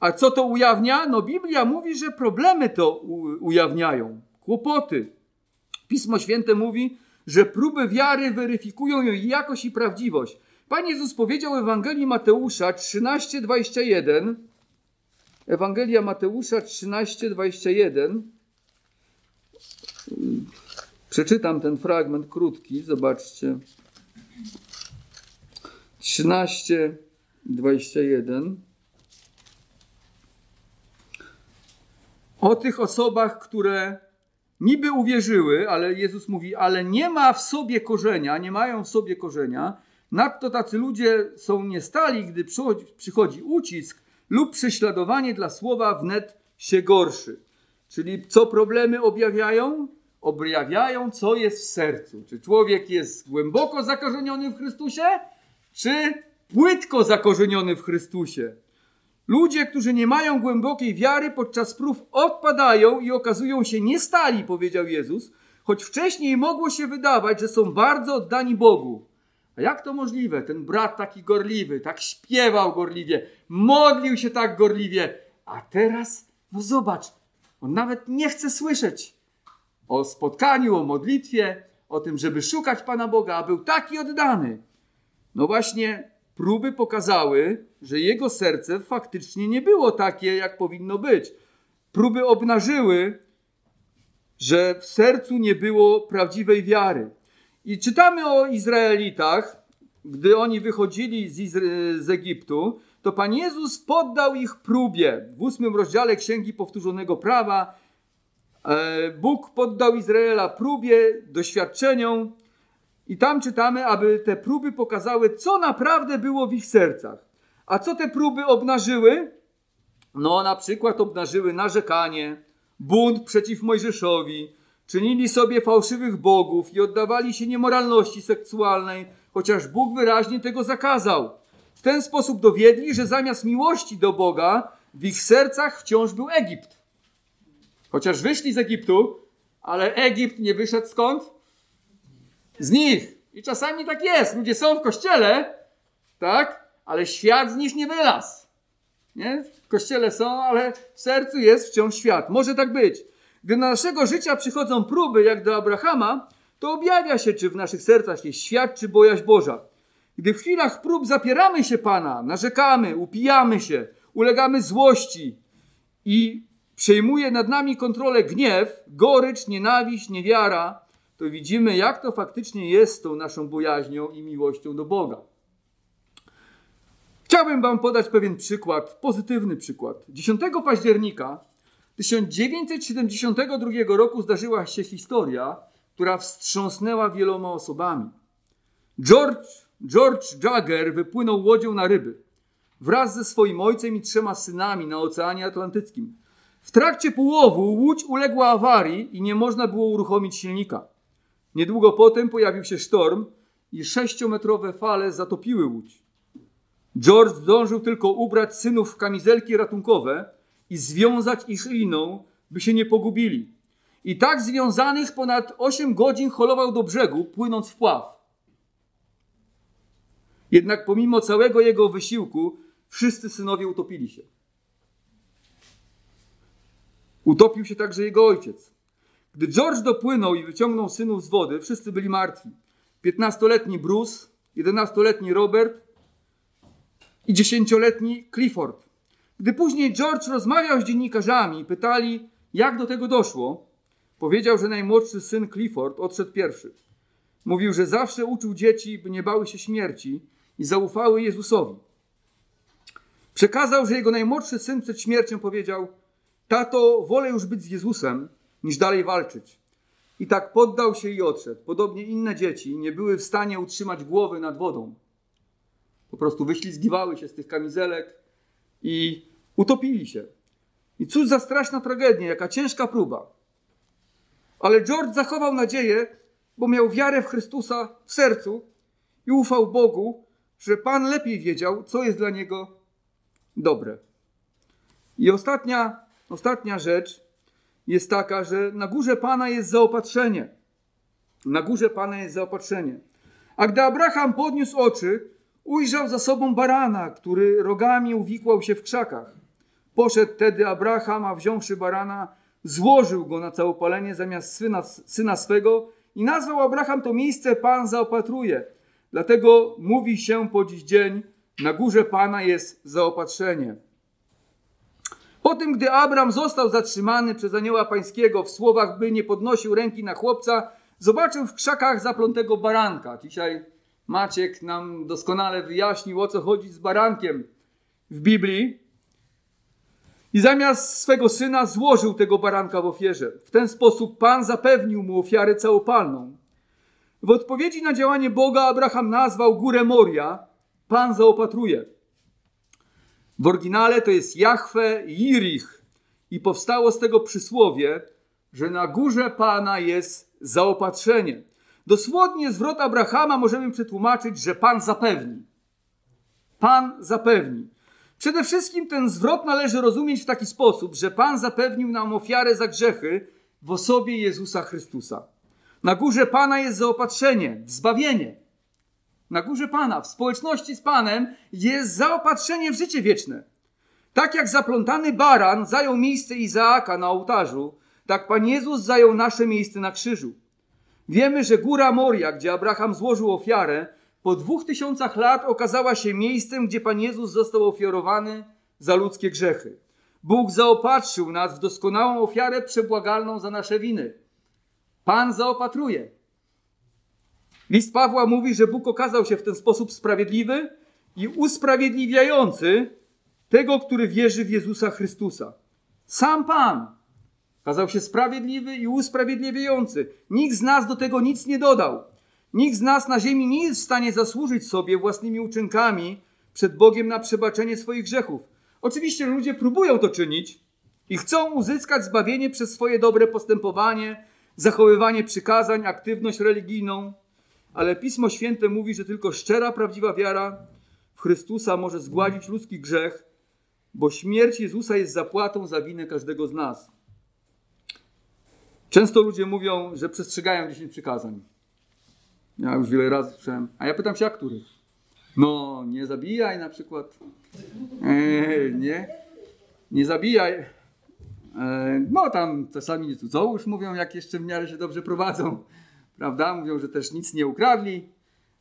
A: A co to ujawnia? No Biblia mówi, że problemy to ujawniają, kłopoty. Pismo Święte mówi, że próby wiary weryfikują jej jakość i prawdziwość. Pan Jezus powiedział w Ewangelii Mateusza 13:21. Ewangelia Mateusza 13:21. Przeczytam ten fragment krótki, zobaczcie. 13:21. O tych osobach, które niby uwierzyły, ale Jezus mówi, ale nie ma w sobie korzenia, nie mają w sobie korzenia, Nadto tacy ludzie są niestali, gdy przychodzi, przychodzi ucisk lub prześladowanie dla słowa wnet się gorszy. Czyli co problemy objawiają? Objawiają, co jest w sercu. Czy człowiek jest głęboko zakorzeniony w Chrystusie, czy płytko zakorzeniony w Chrystusie. Ludzie, którzy nie mają głębokiej wiary, podczas prób odpadają i okazują się niestali, powiedział Jezus, choć wcześniej mogło się wydawać, że są bardzo oddani Bogu. A jak to możliwe? Ten brat taki gorliwy, tak śpiewał gorliwie, modlił się tak gorliwie, a teraz, no zobacz, on nawet nie chce słyszeć o spotkaniu, o modlitwie, o tym, żeby szukać Pana Boga, a był taki oddany. No właśnie, próby pokazały, że jego serce faktycznie nie było takie, jak powinno być. Próby obnażyły, że w sercu nie było prawdziwej wiary. I czytamy o Izraelitach, gdy oni wychodzili z, Izra- z Egiptu, to Pan Jezus poddał ich próbie. W ósmym rozdziale Księgi Powtórzonego Prawa e, Bóg poddał Izraela próbie, doświadczeniom i tam czytamy, aby te próby pokazały, co naprawdę było w ich sercach. A co te próby obnażyły? No, na przykład obnażyły narzekanie, bunt przeciw Mojżeszowi, Czynili sobie fałszywych bogów i oddawali się niemoralności seksualnej, chociaż Bóg wyraźnie tego zakazał. W ten sposób dowiedli, że zamiast miłości do Boga w ich sercach wciąż był Egipt. Chociaż wyszli z Egiptu, ale Egipt nie wyszedł skąd? Z nich. I czasami tak jest. Ludzie są w kościele, tak? Ale świat z nich nie wylazł. Nie? W kościele są, ale w sercu jest wciąż świat. Może tak być. Gdy do naszego życia przychodzą próby, jak do Abrahama, to objawia się, czy w naszych sercach jest świat, czy bojaźń Boża. Gdy w chwilach prób zapieramy się Pana, narzekamy, upijamy się, ulegamy złości i przejmuje nad nami kontrolę gniew, gorycz, nienawiść, niewiara, to widzimy, jak to faktycznie jest z tą naszą bojaźnią i miłością do Boga. Chciałbym Wam podać pewien przykład, pozytywny przykład. 10 października 1972 roku zdarzyła się historia, która wstrząsnęła wieloma osobami. George, George Jagger wypłynął łodzią na ryby wraz ze swoim ojcem i trzema synami na Oceanie Atlantyckim. W trakcie połowu łódź uległa awarii i nie można było uruchomić silnika. Niedługo potem pojawił się sztorm i sześciometrowe fale zatopiły łódź. George zdążył tylko ubrać synów w kamizelki ratunkowe i związać ich liną, by się nie pogubili. I tak związanych ponad 8 godzin holował do brzegu, płynąc w pław. Jednak pomimo całego jego wysiłku, wszyscy synowie utopili się. Utopił się także jego ojciec. Gdy George dopłynął i wyciągnął synów z wody, wszyscy byli martwi. 15-letni Bruce, 11-letni Robert i 10-letni Clifford. Gdy później George rozmawiał z dziennikarzami i pytali, jak do tego doszło, powiedział, że najmłodszy syn Clifford odszedł pierwszy. Mówił, że zawsze uczył dzieci, by nie bały się śmierci i zaufały Jezusowi. Przekazał, że jego najmłodszy syn przed śmiercią powiedział: Tato, wolę już być z Jezusem, niż dalej walczyć. I tak poddał się i odszedł. Podobnie inne dzieci nie były w stanie utrzymać głowy nad wodą. Po prostu wyślizgiwały się z tych kamizelek i utopili się. I cóż za straszna tragedia, jaka ciężka próba. Ale George zachował nadzieję, bo miał wiarę w Chrystusa w sercu i ufał Bogu, że Pan lepiej wiedział, co jest dla niego dobre. I ostatnia, ostatnia rzecz jest taka, że na górze Pana jest zaopatrzenie. Na górze Pana jest zaopatrzenie. A gdy Abraham podniósł oczy, ujrzał za sobą barana, który rogami uwikłał się w krzakach. Poszedł tedy Abraham, a wziąwszy barana, złożył go na całopalenie zamiast syna, syna swego i nazwał Abraham to miejsce Pan zaopatruje. Dlatego mówi się po dziś dzień, na górze Pana jest zaopatrzenie. Po tym, gdy Abram został zatrzymany przez anioła pańskiego w słowach, by nie podnosił ręki na chłopca, zobaczył w krzakach zaplątego baranka. Dzisiaj Maciek nam doskonale wyjaśnił, o co chodzi z barankiem w Biblii. I zamiast swego syna złożył tego baranka w ofierze. W ten sposób Pan zapewnił mu ofiarę całopalną. W odpowiedzi na działanie Boga Abraham nazwał górę Moria Pan zaopatruje. W oryginale to jest Jahwe Jirich i powstało z tego przysłowie, że na górze Pana jest zaopatrzenie. Dosłownie zwrot Abrahama możemy przetłumaczyć, że Pan zapewni. Pan zapewni. Przede wszystkim ten zwrot należy rozumieć w taki sposób, że Pan zapewnił nam ofiarę za grzechy w osobie Jezusa Chrystusa. Na górze Pana jest zaopatrzenie, zbawienie. Na górze Pana, w społeczności z Panem jest zaopatrzenie w życie wieczne. Tak jak zaplątany baran zajął miejsce Izaaka na ołtarzu, tak Pan Jezus zajął nasze miejsce na krzyżu. Wiemy, że góra Moria, gdzie Abraham złożył ofiarę, po dwóch tysiącach lat okazała się miejscem, gdzie Pan Jezus został ofiarowany za ludzkie grzechy. Bóg zaopatrzył nas w doskonałą ofiarę przebłagalną za nasze winy. Pan zaopatruje. List Pawła mówi, że Bóg okazał się w ten sposób sprawiedliwy i usprawiedliwiający tego, który wierzy w Jezusa Chrystusa. Sam Pan okazał się sprawiedliwy i usprawiedliwiający. Nikt z nas do tego nic nie dodał. Nikt z nas na ziemi nie jest w stanie zasłużyć sobie własnymi uczynkami przed Bogiem na przebaczenie swoich grzechów. Oczywiście ludzie próbują to czynić i chcą uzyskać zbawienie przez swoje dobre postępowanie, zachowywanie przykazań, aktywność religijną, ale Pismo Święte mówi, że tylko szczera, prawdziwa wiara w Chrystusa może zgładzić ludzki grzech, bo śmierć Jezusa jest zapłatą za winę każdego z nas. Często ludzie mówią, że przestrzegają 10 przykazań. Ja już wiele razy słyszałem. A ja pytam się, a których? No, nie zabijaj na przykład. Eee, nie. Nie zabijaj. Eee, no, tam czasami nie cudzołóż mówią, jak jeszcze w miarę się dobrze prowadzą. Prawda? Mówią, że też nic nie ukradli.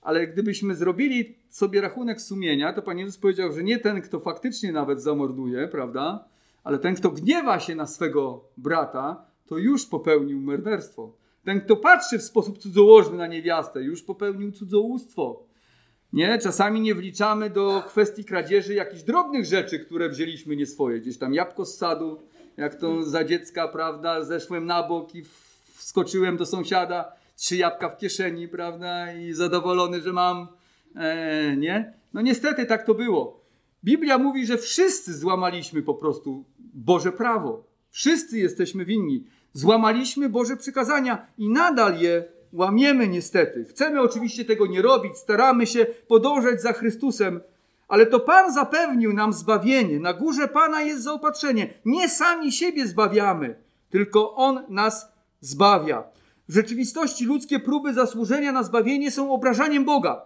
A: Ale gdybyśmy zrobili sobie rachunek sumienia, to Pan Jezus powiedział, że nie ten, kto faktycznie nawet zamorduje, prawda? Ale ten, kto gniewa się na swego brata, to już popełnił morderstwo. Ten, kto patrzy w sposób cudzołożny na niewiastę, już popełnił cudzołóstwo. Nie? Czasami nie wliczamy do kwestii kradzieży jakichś drobnych rzeczy, które wzięliśmy nie swoje. Gdzieś tam jabłko z sadu, jak to za dziecka, prawda, zeszłem na bok i wskoczyłem do sąsiada, trzy jabłka w kieszeni, prawda, i zadowolony, że mam, e, nie? No niestety tak to było. Biblia mówi, że wszyscy złamaliśmy po prostu Boże prawo. Wszyscy jesteśmy winni. Złamaliśmy Boże przykazania i nadal je łamiemy niestety. Chcemy oczywiście tego nie robić, staramy się podążać za Chrystusem, ale to Pan zapewnił nam zbawienie. Na górze Pana jest zaopatrzenie. Nie sami siebie zbawiamy, tylko On nas zbawia. W rzeczywistości ludzkie próby zasłużenia na zbawienie są obrażaniem Boga,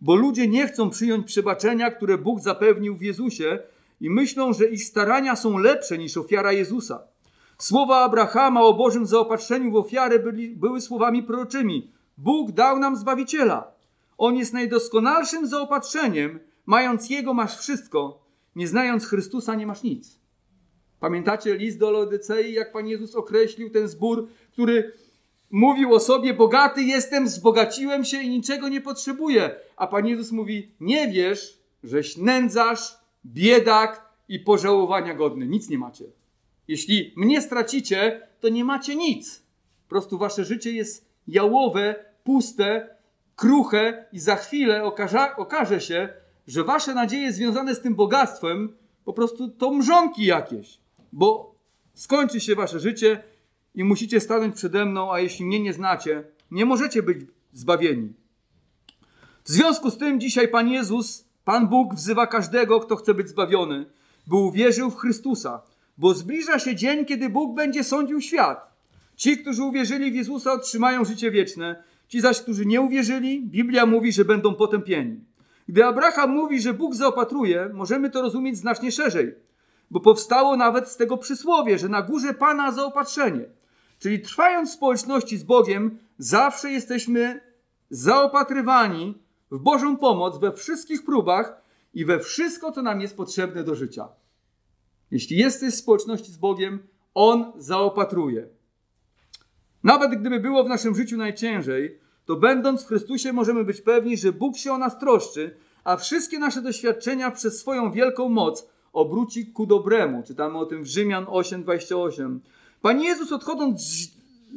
A: bo ludzie nie chcą przyjąć przebaczenia, które Bóg zapewnił w Jezusie i myślą, że ich starania są lepsze niż ofiara Jezusa. Słowa Abrahama o Bożym zaopatrzeniu w ofiary byli, były słowami proroczymi. Bóg dał nam Zbawiciela. On jest najdoskonalszym zaopatrzeniem. Mając Jego masz wszystko. Nie znając Chrystusa nie masz nic. Pamiętacie list do Laodycei, jak Pan Jezus określił ten zbór, który mówił o sobie, bogaty jestem, wzbogaciłem się i niczego nie potrzebuję. A Pan Jezus mówi, nie wiesz, żeś nędzarz, biedak i pożałowania godny. Nic nie macie. Jeśli mnie stracicie, to nie macie nic. Po prostu wasze życie jest jałowe, puste, kruche i za chwilę okaże, okaże się, że wasze nadzieje związane z tym bogactwem po prostu to mrzonki jakieś. Bo skończy się wasze życie i musicie stanąć przede mną, a jeśli mnie nie znacie, nie możecie być zbawieni. W związku z tym dzisiaj Pan Jezus, Pan Bóg wzywa każdego, kto chce być zbawiony, by uwierzył w Chrystusa, bo zbliża się dzień, kiedy Bóg będzie sądził świat. Ci, którzy uwierzyli w Jezusa, otrzymają życie wieczne. Ci zaś, którzy nie uwierzyli, Biblia mówi, że będą potępieni. Gdy Abraham mówi, że Bóg zaopatruje, możemy to rozumieć znacznie szerzej, bo powstało nawet z tego przysłowie, że na górze Pana zaopatrzenie. Czyli trwając w społeczności z Bogiem, zawsze jesteśmy zaopatrywani w Bożą pomoc we wszystkich próbach i we wszystko, co nam jest potrzebne do życia. Jeśli jesteś w społeczności z Bogiem, On zaopatruje. Nawet gdyby było w naszym życiu najciężej, to będąc w Chrystusie możemy być pewni, że Bóg się o nas troszczy, a wszystkie nasze doświadczenia przez swoją wielką moc obróci ku dobremu. Czytamy o tym w Rzymian 8:28. Pan Jezus odchodząc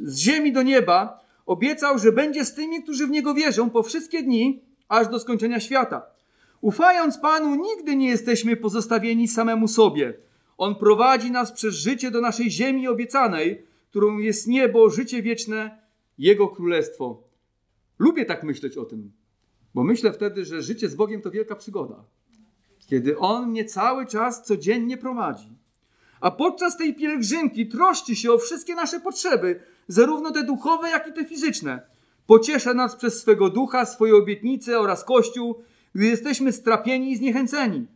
A: z ziemi do nieba, obiecał, że będzie z tymi, którzy w Niego wierzą po wszystkie dni, aż do skończenia świata. Ufając Panu, nigdy nie jesteśmy pozostawieni samemu sobie. On prowadzi nas przez życie do naszej ziemi obiecanej, którą jest niebo, życie wieczne, Jego królestwo. Lubię tak myśleć o tym, bo myślę wtedy, że życie z Bogiem to wielka przygoda. Kiedy On mnie cały czas codziennie prowadzi. A podczas tej pielgrzymki troszczy się o wszystkie nasze potrzeby, zarówno te duchowe, jak i te fizyczne. Pociesza nas przez swego ducha, swoje obietnice oraz Kościół, gdy jesteśmy strapieni i zniechęceni.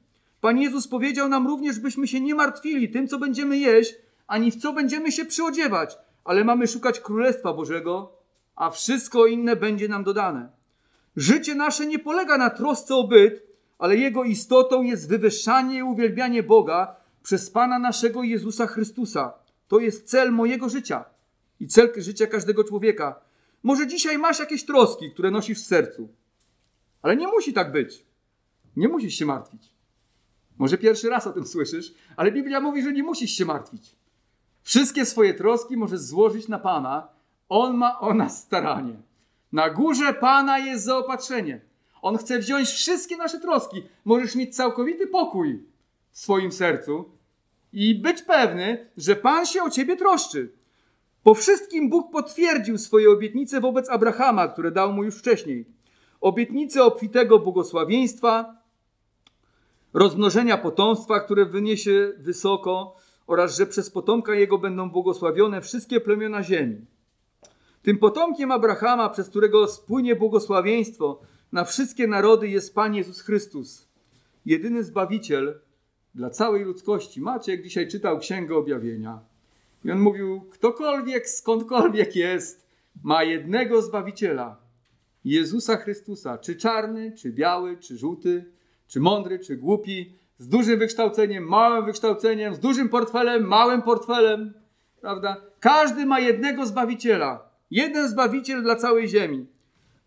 A: Pan Jezus powiedział nam również, byśmy się nie martwili tym, co będziemy jeść, ani w co będziemy się przyodziewać, ale mamy szukać Królestwa Bożego, a wszystko inne będzie nam dodane. Życie nasze nie polega na trosce o byt, ale jego istotą jest wywyższanie i uwielbianie Boga przez Pana naszego Jezusa Chrystusa. To jest cel mojego życia i cel życia każdego człowieka. Może dzisiaj masz jakieś troski, które nosisz w sercu, ale nie musi tak być. Nie musisz się martwić. Może pierwszy raz o tym słyszysz, ale Biblia mówi, że nie musisz się martwić. Wszystkie swoje troski możesz złożyć na Pana. On ma o nas staranie. Na górze Pana jest zaopatrzenie. On chce wziąć wszystkie nasze troski. Możesz mieć całkowity pokój w swoim sercu i być pewny, że Pan się o ciebie troszczy. Po wszystkim Bóg potwierdził swoje obietnice wobec Abrahama, które dał mu już wcześniej. Obietnice obfitego błogosławieństwa, rozmnożenia potomstwa, które wyniesie wysoko, oraz że przez potomka jego będą błogosławione wszystkie plemiona ziemi. Tym potomkiem Abrahama, przez którego spłynie błogosławieństwo na wszystkie narody, jest Pan Jezus Chrystus, jedyny Zbawiciel dla całej ludzkości. Maciek dzisiaj czytał Księgę Objawienia i on mówił, ktokolwiek, skądkolwiek jest, ma jednego Zbawiciela, Jezusa Chrystusa, czy czarny, czy biały, czy żółty, czy mądry, czy głupi, z dużym wykształceniem, małym wykształceniem, z dużym portfelem, małym portfelem, prawda? Każdy ma jednego Zbawiciela, Jeden Zbawiciel dla całej ziemi.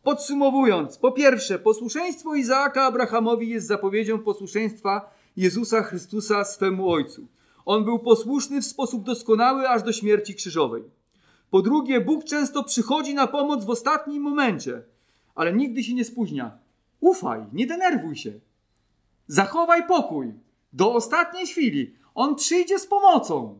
A: Podsumowując, po pierwsze, posłuszeństwo Izaaka Abrahamowi jest zapowiedzią posłuszeństwa Jezusa Chrystusa swemu Ojcu. On był posłuszny w sposób doskonały aż do śmierci krzyżowej. Po drugie, Bóg często przychodzi na pomoc w ostatnim momencie, ale nigdy się nie spóźnia. Ufaj, nie denerwuj się. Zachowaj pokój do ostatniej chwili. On przyjdzie z pomocą.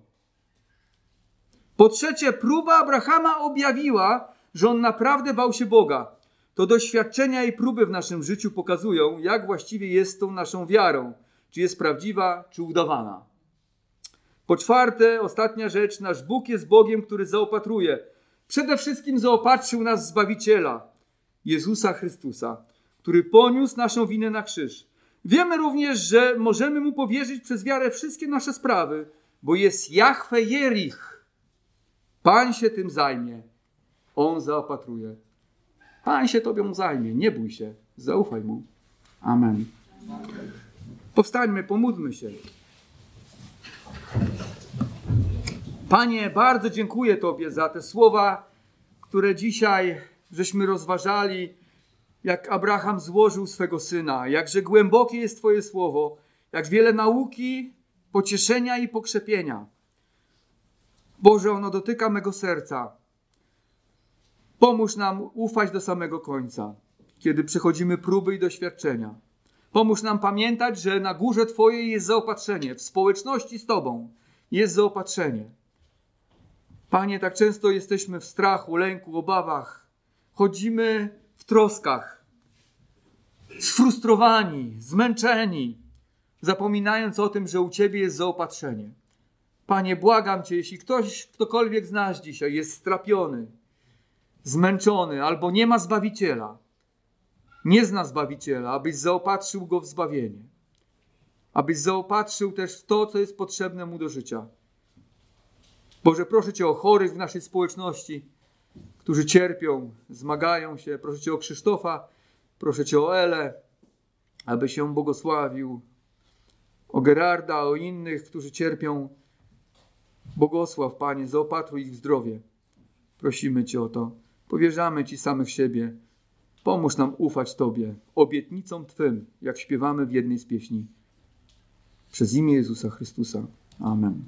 A: Po trzecie, próba Abrahama objawiła, że on naprawdę bał się Boga. To doświadczenia i próby w naszym życiu pokazują, jak właściwie jest tą naszą wiarą, czy jest prawdziwa, czy udawana. Po czwarte, ostatnia rzecz, nasz Bóg jest Bogiem, który zaopatruje. Przede wszystkim zaopatrzył nas Zbawiciela, Jezusa Chrystusa, który poniósł naszą winę na krzyż. Wiemy również, że możemy Mu powierzyć przez wiarę wszystkie nasze sprawy, bo jest Jahwe Jerich. Pan się tym zajmie. On zaopatruje. Pan się Tobą zajmie. Nie bój się. Zaufaj Mu. Amen. Powstańmy, pomódlmy się. Panie, bardzo dziękuję Tobie za te słowa, które dzisiaj żeśmy rozważali, jak Abraham złożył swego syna, jakże głębokie jest Twoje słowo, jak wiele nauki, pocieszenia i pokrzepienia. Boże, ono dotyka mego serca. Pomóż nam ufać do samego końca, kiedy przechodzimy próby i doświadczenia. Pomóż nam pamiętać, że na górze Twojej jest zaopatrzenie, w społeczności z Tobą jest zaopatrzenie. Panie, tak często jesteśmy w strachu, lęku, obawach. Chodzimy w troskach, sfrustrowani, zmęczeni, zapominając o tym, że u Ciebie jest zaopatrzenie. Panie, błagam Cię, jeśli ktoś, ktokolwiek z nas dzisiaj jest strapiony, zmęczony albo nie ma Zbawiciela, nie zna Zbawiciela, abyś zaopatrzył go w zbawienie. Abyś zaopatrzył też w to, co jest potrzebne mu do życia. Boże, proszę Cię o chorych w naszej społeczności, którzy cierpią, zmagają się. Proszę Cię o Krzysztofa, proszę Cię o Elę, aby się błogosławił. O Gerarda, o innych, którzy cierpią. Błogosław, Panie, zaopatruj ich w zdrowie. Prosimy Cię o to. Powierzamy Ci samych siebie. Pomóż nam ufać Tobie, obietnicom Twym, jak śpiewamy w jednej z pieśni. Przez imię Jezusa Chrystusa. Amen.